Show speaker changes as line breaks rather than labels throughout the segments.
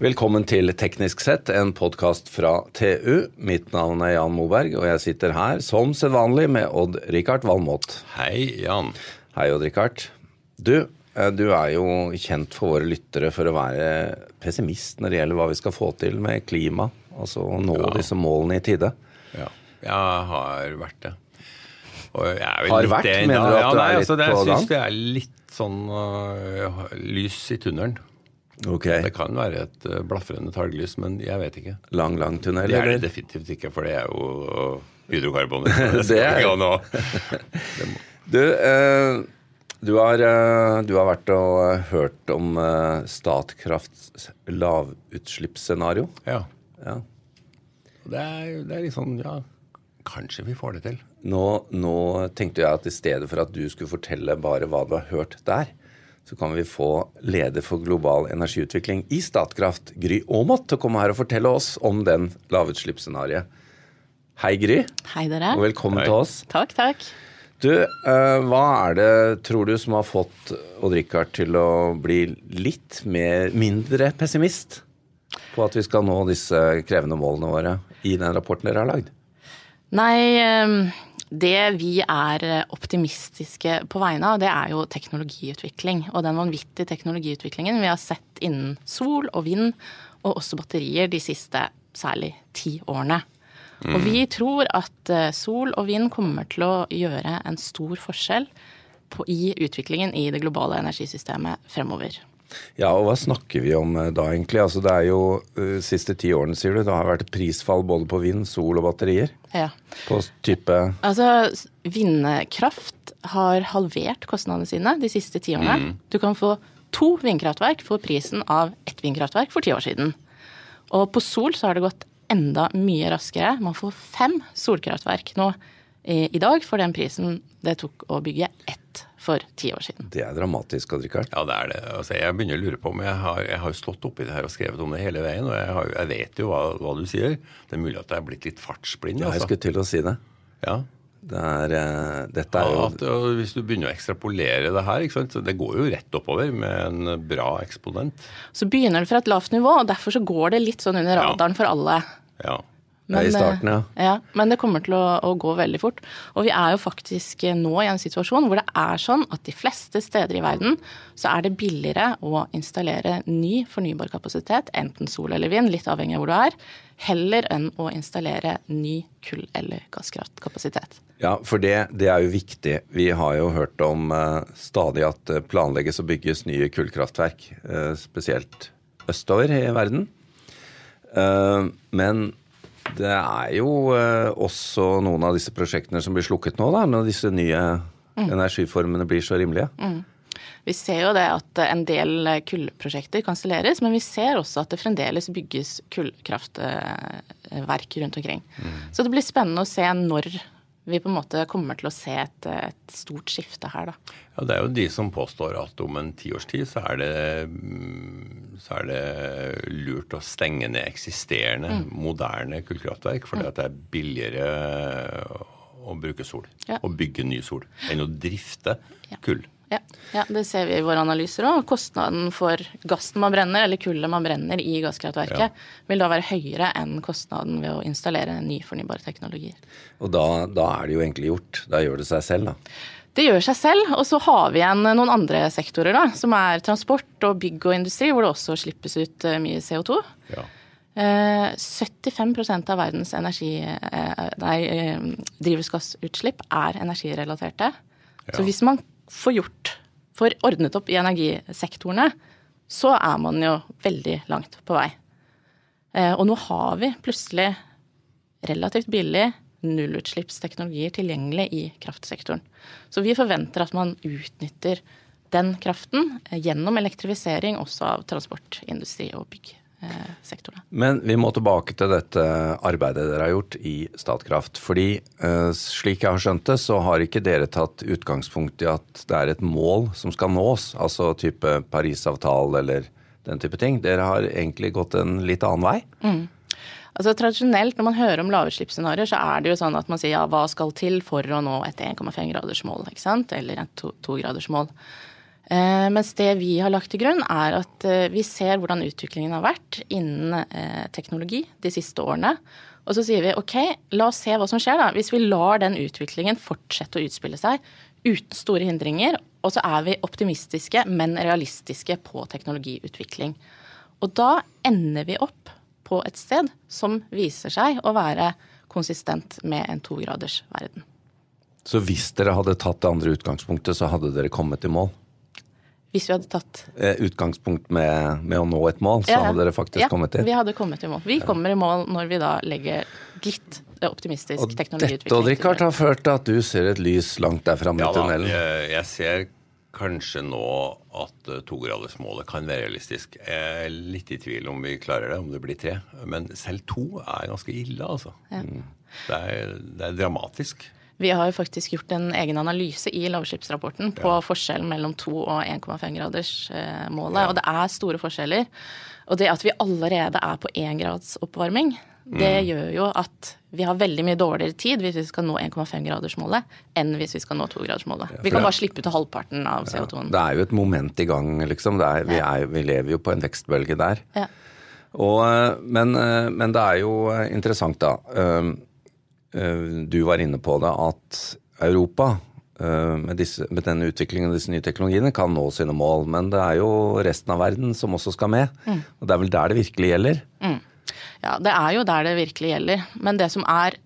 Velkommen til Teknisk sett, en podkast fra TU. Mitt navn er Jan Moberg, og jeg sitter her som sedvanlig med Odd-Rikard Valmot.
Hei, Jan.
Hei, Odd-Rikard. Du, eh, du er jo kjent for våre lyttere for å være pessimist når det gjelder hva vi skal få til med klima. Altså å nå
Ja.
disse målene i tide.
Ja, jeg har vært det. Jeg
Har vært?
det
Mener du at
ja,
du er
nei,
litt
altså, det,
på
Jeg
gang?
syns det er litt sånn uh, lys i tunnelen.
Ok.
Det kan være et øh, blafrende talglys, men jeg vet ikke.
Lang, lang tunnel,
Det er det definitivt ikke, for det er jo hydrokarboner.
Det er-
jo nå.
Du, eh, du, har, eh, du har vært og eh, hørt om eh, Statkrafts lavutslippsscenario.
Ja.
Ja.
Det er, det er litt sånn, ja Kanskje vi får det til.
Nå, nå tenkte jeg at i stedet for at du skulle fortelle bare hva du har hørt der, så kan vi få leder for global energiutvikling i Statkraft, Gry Aamodt, til å komme her og fortelle oss om den lavutslippsscenarioet. Hei, Gry,
Hei, dere.
og velkommen
Hei.
til oss.
Takk, takk.
Du, eh, hva er det, tror du, som har fått Odd-Rikard til å bli litt mer, mindre pessimist på at vi skal nå disse krevende målene våre i den rapporten dere har lagd?
Nei, ehm, det vi er optimistiske på vegne av, det er jo teknologiutvikling. Og den vanvittige teknologiutviklingen vi har sett innen sol og vind, og også batterier, de siste særlig ti årene. Og vi tror at eh, sol og vind kommer til å gjøre en stor forskjell på, i utviklingen i det globale energisystemet fremover.
Ja, og hva snakker vi om eh, da egentlig? Altså det er jo uh, siste ti årene, sier du. Det har vært prisfall både på vind, sol og batterier.
Ja.
På type
Altså, vindkraft har halvert kostnadene sine de siste ti årene. Du kan få to vindkraftverk for prisen av ett vindkraftverk for ti år siden. Og på sol så har det gått enda mye raskere. Man får fem solkraftverk nå i, i dag for den prisen det tok å bygge ett for ti år siden.
Det er dramatisk, Odd-Rikard.
Ja, det er det. Altså, jeg begynner å lure på om jeg har, jeg har stått oppi det her og skrevet om det hele veien, og jeg, har, jeg vet jo hva, hva du sier. Det er mulig at jeg er blitt litt fartsblind.
Ja, jeg
altså.
skulle til å si det.
Ja.
Det er, eh, dette er jo
At, hvis du begynner å ekstrapolere det her, ikke sant? så det går jo rett oppover med en bra eksponent.
Så begynner det fra et lavt nivå, og derfor så går det litt sånn under
Ja.
radaren for alle.
Ja.
Ja, i starten, ja.
eh, ja. Men det kommer til å, å gå veldig fort. Og vi er jo faktisk eh, nå i en situasjon hvor det er sånn at de fleste steder i verden så er det billigere å installere ny fornybar kapasitet, enten sol eller vind, litt avhengig av hvor du er, heller enn å installere ny kull- eller gasskraftkapasitet.
Ja, for det, det er jo viktig. Vi har jo hørt om eh, stadig at det planlegges og bygges nye kullkraftverk, eh, spesielt østover i verden. Eh, men det er jo eh, også noen av disse prosjektene som blir slukket nå, da, når disse nye energiformene blir så rimelige.
Vi ser jo det at en del kullprosjekter kanselleres, men vi ser også at det fremdeles bygges kullkraftverk rundt omkring. Så det blir spennende å se når vi på en måte kommer til å se et, et stort skifte her, da.
ja, Det er jo de som påstår at om en tiårs tid så er det, mm, så er det lurt å stenge ned eksisterende, moderne kullkraftverk, fordi at det er billigere å bruke sol.
Ja.
Å bygge ny sol enn å drifte kull.
Ja, ja, det ser vi i våre analyser òg. Kostnaden for gassen man brenner, eller kullet man brenner i gasskraftverket,
Ja.
vil da være høyere enn kostnaden ved å installere ny fornybar teknologi.
Og da, da er det jo egentlig gjort. Da gjør det seg selv, da.
Det gjør seg selv, og så har vi igjen noen andre sektorer, da, som er transport og bygg og industri, hvor det også slippes ut eh, mye CO2.
Ja.
Eh, 75% av verdens energi, eh, nei, eh, drivhusgassutslipp er energirelaterte. Så hvis man får gjort, får ordnet opp i energisektorene, så er man jo veldig langt på vei. Eh, og nå har vi plutselig relativt billig nullutslippsteknologier tilgjengelig i kraftsektoren. Så vi forventer at man utnytter den kraften eh, gjennom elektrifisering også av transportindustri og byggsektorene.
Men vi må tilbake til dette arbeidet dere har gjort i Statkraft. Fordi eh, slik jeg har skjønt det, så har ikke dere tatt utgangspunkt i at det er et mål som skal nås, altså type Parisavtale eller den type ting. Dere har egentlig gått en litt annen vei.
Altså Tradisjonelt når man hører om lavutslippsscenarioer, så er det jo sånn at man sier ja, hva skal til for å nå et 1,5-gradersmål, ikke sant? Eller et 2-gradersmål. Eh, mens det vi har lagt til grunn, er at eh, vi ser hvordan utviklingen har vært innen eh, teknologi de siste årene. Og så sier vi ok, la oss se hva som skjer da. Hvis vi lar den utviklingen fortsette å utspille seg uten store hindringer, og så er vi optimistiske, men realistiske på teknologiutvikling. Og da ender vi opp på et sted som viser seg å være konsistent med en tograders verden.
Så hvis dere hadde tatt det andre utgangspunktet, så hadde dere kommet i mål?
Hvis vi hadde tatt
eh, Utgangspunkt med, med å nå et mål, så ja, hadde dere faktisk
ja,
kommet dit?
vi hadde kommet i mål. Vi kommer i mål når vi da legger litt optimistisk
og
teknologiutvikling.
Dette og Richard har ført til at du ser et lys langt der framme
ja,
i tunnelen?
Ja, jeg ser kanskje nå at togradersmålet kan være realistisk. Jeg er litt i tvil om vi klarer det, om det blir tre. Men selv to er ganske ille, altså. Ja. Det, er, det er dramatisk.
Vi har jo faktisk gjort en egen analyse i lavskipsrapporten på ja. forskjellen mellom 2 og 1,5-gradersmålet. Ja. Og det er store forskjeller. Og det at vi allerede er på 1 grads oppvarming, det mm. gjør jo at vi har veldig mye dårligere tid hvis vi skal nå 1,5-gradersmålet, enn hvis vi skal nå 2-gradersmålet. Ja, vi kan bare slippe ut halvparten av CO2-en.
det er jo et moment i gang, liksom. Er, vi, er, vi, lever jo på en vekstbølge der. Og, men, men, det er jo interessant, da. Eh, du var inne på det, at Europa eh, med, disse, med denne utviklingen av disse nye teknologiene kan nå sine mål. Men det er jo resten av verden som også skal med. Mm. Og det er vel der det virkelig gjelder?
Ja, det er jo der det virkelig gjelder. Men det som er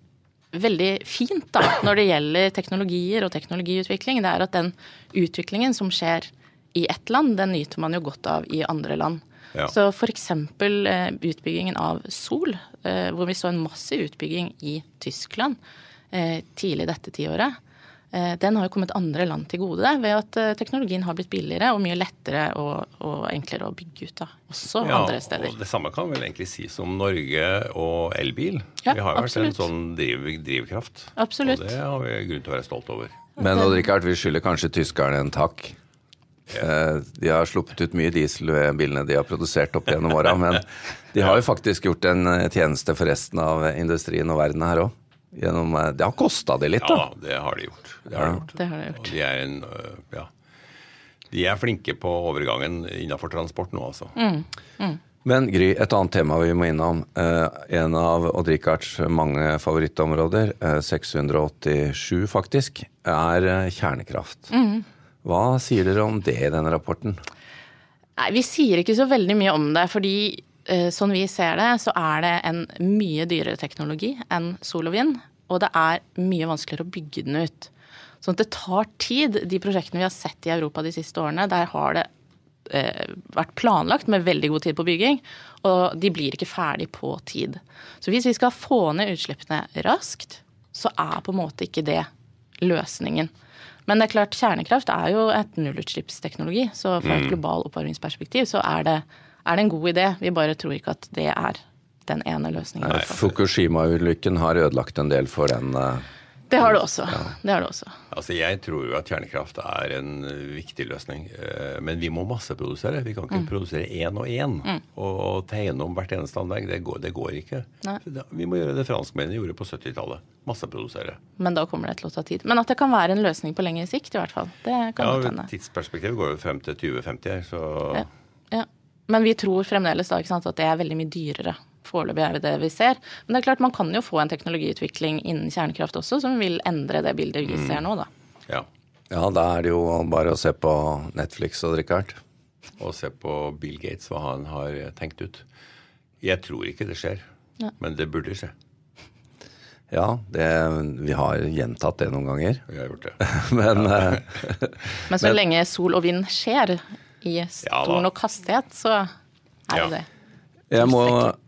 veldig fint da, når det gjelder teknologier og teknologiutvikling, det er at den utviklingen som skjer i ett land, den nyter man jo godt av i andre land. Ja. Så f.eks. Eh, utbyggingen av sol, eh, hvor vi så en massiv utbygging i Tyskland eh, tidlig dette tiåret. Den har jo kommet andre land til gode ved at teknologien har blitt billigere og mye lettere og, og enklere å bygge ut. da, også ja, andre steder.
Og det samme kan vel egentlig sies om Norge og elbil. Ja, vi har jo vært en sånn driv, drivkraft.
Absolutt.
Og det har vi grunn til å være stolt over.
Men Richard, vi skylder kanskje tyskerne en takk? Yeah. de har sluppet ut mye diesel ved bilene de har produsert opp gjennom åra, men de har jo faktisk gjort en eh, tjeneste for resten av industrien og verden her òg. Eh, det har kosta de litt,
da. Ja, det har de gjort. Det har de gjort.
Det har de gjort.
De, er en, ja. de er flinke på overgangen innenfor transport nå, altså. Mm.
Mm. Men Gry, et annet tema vi må innom. en av Odd Rikards mange favorittområder, 687 faktisk, er kjernekraft. Mm. Hva sier dere om det i denne rapporten?
Nei, Vi sier ikke så veldig mye om det. fordi eh, sånn vi ser det, så er det en mye dyrere teknologi enn sol og vind. Og det er mye vanskeligere å bygge den ut. Sånn at det tar tid. De prosjektene vi har sett i Europa de siste årene, der har det eh, vært planlagt med veldig god tid på bygging, og de blir ikke ferdig på tid. Så hvis vi skal få ned utslippene raskt, så er på en måte ikke det løsningen. Men det er klart, kjernekraft er jo et nullutslippsteknologi. Så fra et mm. global oppvarmingsperspektiv så er det, er det en god idé. Vi bare tror ikke at det er den ene løsningen.
Fukushima-ulykken har ødelagt en del for den. Uh
det har det også. Ja. Det har det også.
Altså, Jeg tror jo at kjernekraft er en viktig løsning. Eh, men vi må masseprodusere. Vi kan ikke mm. produsere én og én mm. og, og, tegne om hvert eneste anlegg. Det går, det går ikke. Vi må gjøre det franskmennene gjorde på 70-tallet. Masseprodusere.
Men da kommer det til å ta tid. Men at det kan være en løsning på lengre sikt, i hvert fall. Det kan
ja, hende. Tidsperspektivet går jo frem til 2050 her, så
ja. Men vi tror fremdeles da, sant, at det er veldig mye dyrere Foreløpig er det det vi ser. Men det er klart man kan jo få en teknologiutvikling innen kjernekraft også, som vil endre det bildet vi ser nå, da.
Ja.
ja, da er det jo bare å se på Netflix og Richard.
Og se på Bill Gates, hva han har tenkt ut. Jeg tror ikke det skjer, ja. men det burde skje.
Ja, det, vi har gjentatt det noen ganger.
Vi har gjort det.
men,
ja. men så men, lenge sol og vind skjer i stor ja, nok hastighet, så er det det
jeg må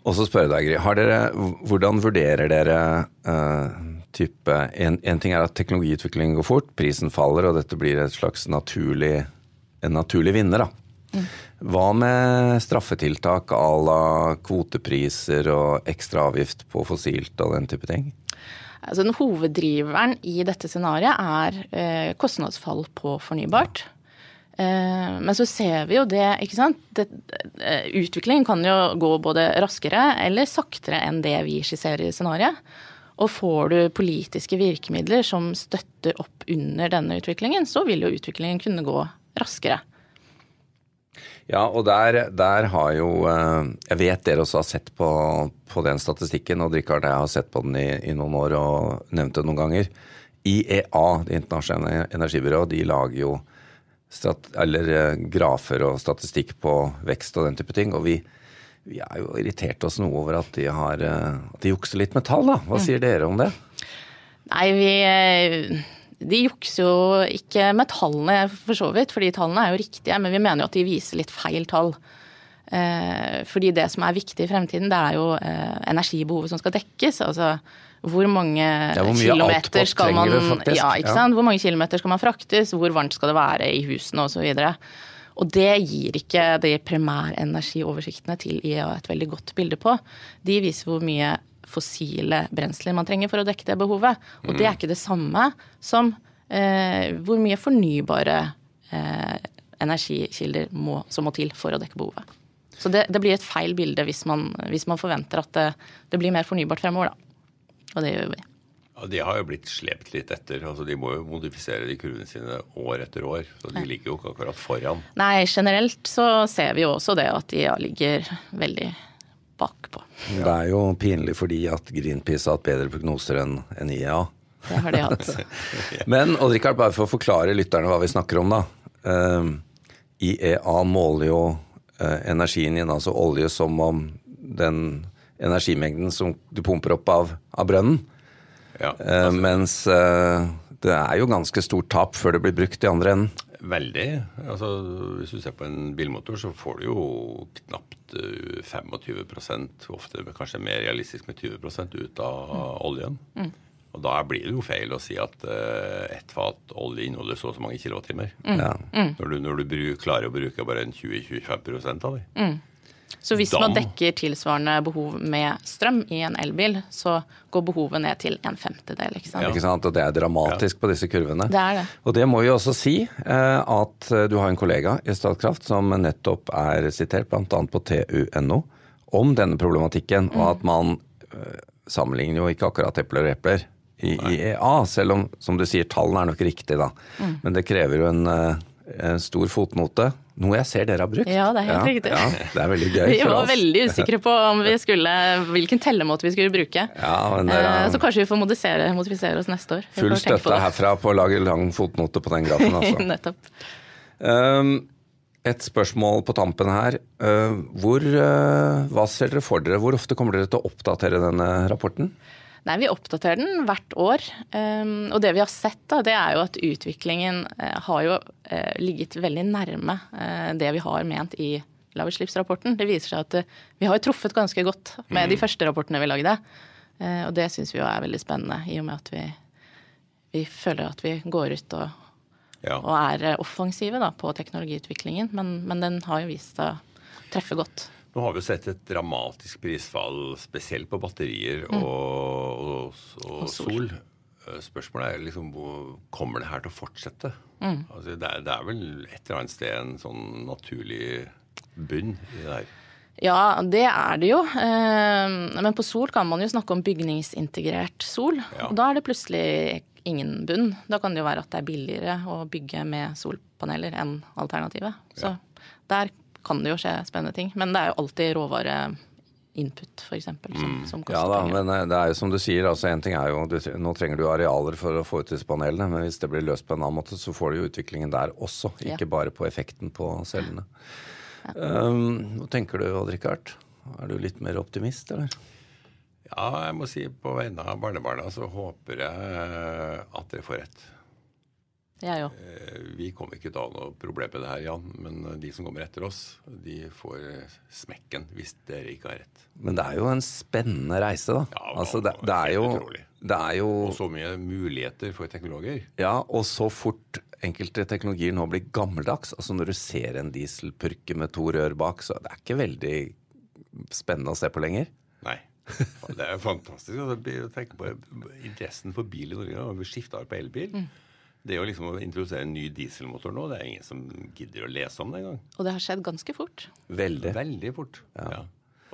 også spørre deg, Gry. Dere, hvordan vurderer dere uh, type en, en, ting er at teknologiutviklingen går fort, prisen faller, og dette blir et slags naturlig, en naturlig vinner. da. Mm. Hva med straffetiltak à la kvotepriser og ekstra avgift på fossilt og den type ting?
Altså, den hoveddriveren i dette scenarioet er eh, kostnadsfall på fornybart. Eh, men så ser vi jo det, ikke sant. Det, eh, utviklingen kan jo gå både raskere eller saktere enn det vi skisserer i scenarioet. Og får du politiske virkemidler som støtter opp under denne utviklingen, så vil jo utviklingen kunne gå raskere.
Ja, og der, der har jo eh, Jeg vet dere også har sett på, på den statistikken, og Richard jeg har sett på den i, i, noen år og nevnt det noen ganger. IEA, Det internasjonale energibyrået, de lager jo strat, eller, eh, grafer og statistikk på vekst og den type ting. Og vi, vi er jo irritert oss noe over at de, har, eh, at de jukser litt med tall, da. Hva sier dere om det?
Nei, vi de jukser jo ikke med tallene, for så vidt, fordi tallene er jo riktige. Men vi mener jo at de viser litt feil tall. Eh, fordi det som er viktig i fremtiden, det er jo eh, energibehovet som skal dekkes. Altså hvor mange ja, hvor kilometer skal man ja, ikke sant? Hvor mange kilometer skal man fraktes, hvor varmt skal det være i husene osv. Og, så og det gir ikke de primærenergioversiktene til IEA et veldig godt bilde på. De viser hvor mye fossile brensler man trenger for å dekke det behovet. Og det er mm. ikke det samme som eh, hvor mye fornybare eh, energikilder må, som må til for å dekke behovet. Så det, det blir et feil bilde hvis man, hvis man forventer at det, det, blir mer fornybart fremover, da. Og det gjør vi.
Ja, De har jo blitt slept litt etter. altså De må jo modifisere de kurvene sine år etter år. Så de ligger jo ikke akkurat foran.
Nei, generelt så ser vi jo også det at de ligger veldig bakpå.
Ja. Det er jo pinlig fordi at Greenpeace har hatt bedre prognoser enn en IEA.
Det har de hatt.
Men Odd Rikard, bare for å forklare lytterne hva vi snakker om, da. Um, IEA måler jo energien inn, altså olje, som om den energimengden som du pumper opp av, av brønnen. Ja, eh, altså. mens det er jo ganske stort tap før det blir brukt i andre enden.
Veldig. Altså, hvis du ser på en bilmotor, så får du jo knapt 25 eh, ofte kanskje mer realistisk med 20 ut av mm. oljen. Mm. Og da blir det jo feil å si at uh, ett fat olje inneholder så og så mange kilowattimer. Mm. Ja. Mm. Når du, når du bruk, klarer å bruke bare en 20-25 av det.
Mm. Så hvis man dekker tilsvarende behov med strøm i en elbil, så går behovet ned til en femtedel. Ikke sant?
Ja. Ikke sant? Og det er dramatisk ja. på disse kurvene.
Det er det.
Og det må vi også si eh, at eh, du har en kollega i Statkraft som nettopp er sitert bl.a. på TU.no om denne problematikken, mm. og at man eh, sammenligner jo ikke akkurat epler og epler i IEA, selv om som du sier tallene er nok riktige, da. Mm. Men det krever jo en, en stor fotnote noe jeg ser dere har brukt.
Ja, det er helt ja, riktig.
Ja, det er veldig gøy
Vi var veldig usikre på vi skulle, hvilken tellemåte vi skulle bruke. Ja, men dere, eh, Så kanskje vi får modifisere, modifisere oss neste år.
Full støtte herfra på å lage lang fotnote på den grafen. Altså.
Nettopp.
Um, et spørsmål på tampen her. Uh, hvor, uh, hva ser dere for dere? Hvor ofte kommer dere til å oppdatere denne rapporten?
Nei, Vi oppdaterer den hvert år. Um, og det vi har sett, da, det er jo at utviklingen uh, har jo uh, ligget veldig nærme uh, det vi har ment i lavutslippsrapporten. Det viser seg at vi har truffet ganske godt med mm. de første rapportene vi lagde. og det syns vi jo er veldig spennende, i og med at vi, vi føler at vi går ut og, ja. og er offensive da, på teknologiutviklingen. Men, men den har jo vist seg å treffe godt.
Nå har vi jo sett et dramatisk prisfall, spesielt på batterier mm. og, og, og, og, sol. Eh, spørsmålet er liksom kommer det her til å fortsette? Mm. Altså, det, er, det, er, vel et eller annet sted en sånn naturlig bunn i det her.
Ja, det er det jo. Eh, men på sol kan man jo snakke om bygningsintegrert sol. Ja. Og da er det plutselig ingen bunn. Da kan det jo være at det er billigere å bygge med solpaneler enn alternativet. Så ja. der kan det jo skje spennende ting. Men det er jo alltid råvare input, f.eks. Som, som koster
ja da, men eh, det er jo som du sier, altså en ting er jo, du, Nå trenger du arealer for å få ut disse panelene, men hvis det blir løst på en annen måte, så får du jo utviklingen der også. Ikke ja. bare på effekten på cellene. Ja. Um, hva tenker du, Odd-Rikard? Er du litt mer optimist, eller?
Ja, jeg må si på vegne av barnebarna så håper jeg at dere får rett.
Jeg òg.
Eh, vi kommer ikke til å ha noe problem med det her, Jan. Men eh, de som kommer etter oss, de får smekken hvis dere ikke har rett.
Men det er jo en spennende reise, da. Ja, altså, det, det, er jo, det, er jo,
Og så mye muligheter for teknologer.
Ja, og så fort enkelte teknologier nå blir gammeldags. Altså når du ser en dieselpurke med to rør bak, så det er ikke veldig spennende å se på lenger.
Nei. Det er fantastisk å tenke på interessen for bil i Norge. Vi skifta på elbil. Mm. Det å liksom introdusere en ny dieselmotor nå, det er ingen som gidder å lese om det engang.
Og det har skjedd ganske fort.
Veldig.
Veldig fort, ja. ja.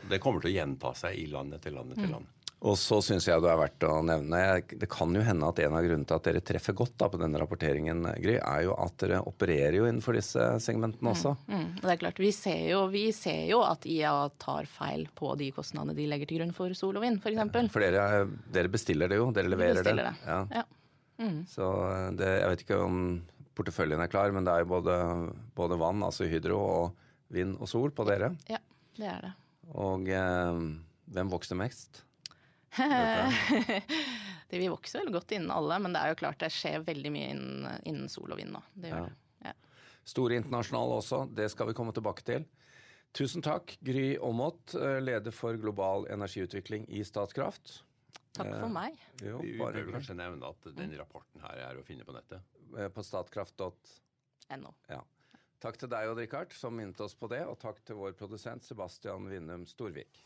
Og det kommer til å gjenta seg i land etter land etter mm. land.
Og så syns jeg det er verdt å nevne Det kan jo hende at en av grunnene til at dere treffer godt da, på denne rapporteringen, Gry, er jo at dere opererer jo innenfor disse segmentene også.
Mm, det er klart, vi ser, jo, vi ser, jo, at IA tar feil på de kostnadene de legger til grunn for sol og vind, f.eks. For,
for dere, dere, bestiller det jo, dere leverer det.
det. Ja. ja.
Mm. Så det, jeg vet ikke om porteføljen er klar, men det er jo både, både vann, altså hydro, og vind og sol på dere.
Ja, det er det.
Og eh, hvem vokser mest?
det Vi vokser vel godt innen alle, men det er jo klart det skjer veldig mye innen, innen sol og vind nå. Det gjør ja. det. Ja.
Store internasjonale også, det skal vi komme tilbake til. Tusen takk, Gry Aamodt, eh, leder for global energiutvikling i Statkraft.
Takk for eh, meg.
Jo, vi bør kanskje nevne at den rapporten her er å finne på nettet.
Eh, på statkraft.no. Ja. Takk til deg, Odd Rikard, som minnet oss på det, og takk til vår produsent Sebastian Vinnum Storvik.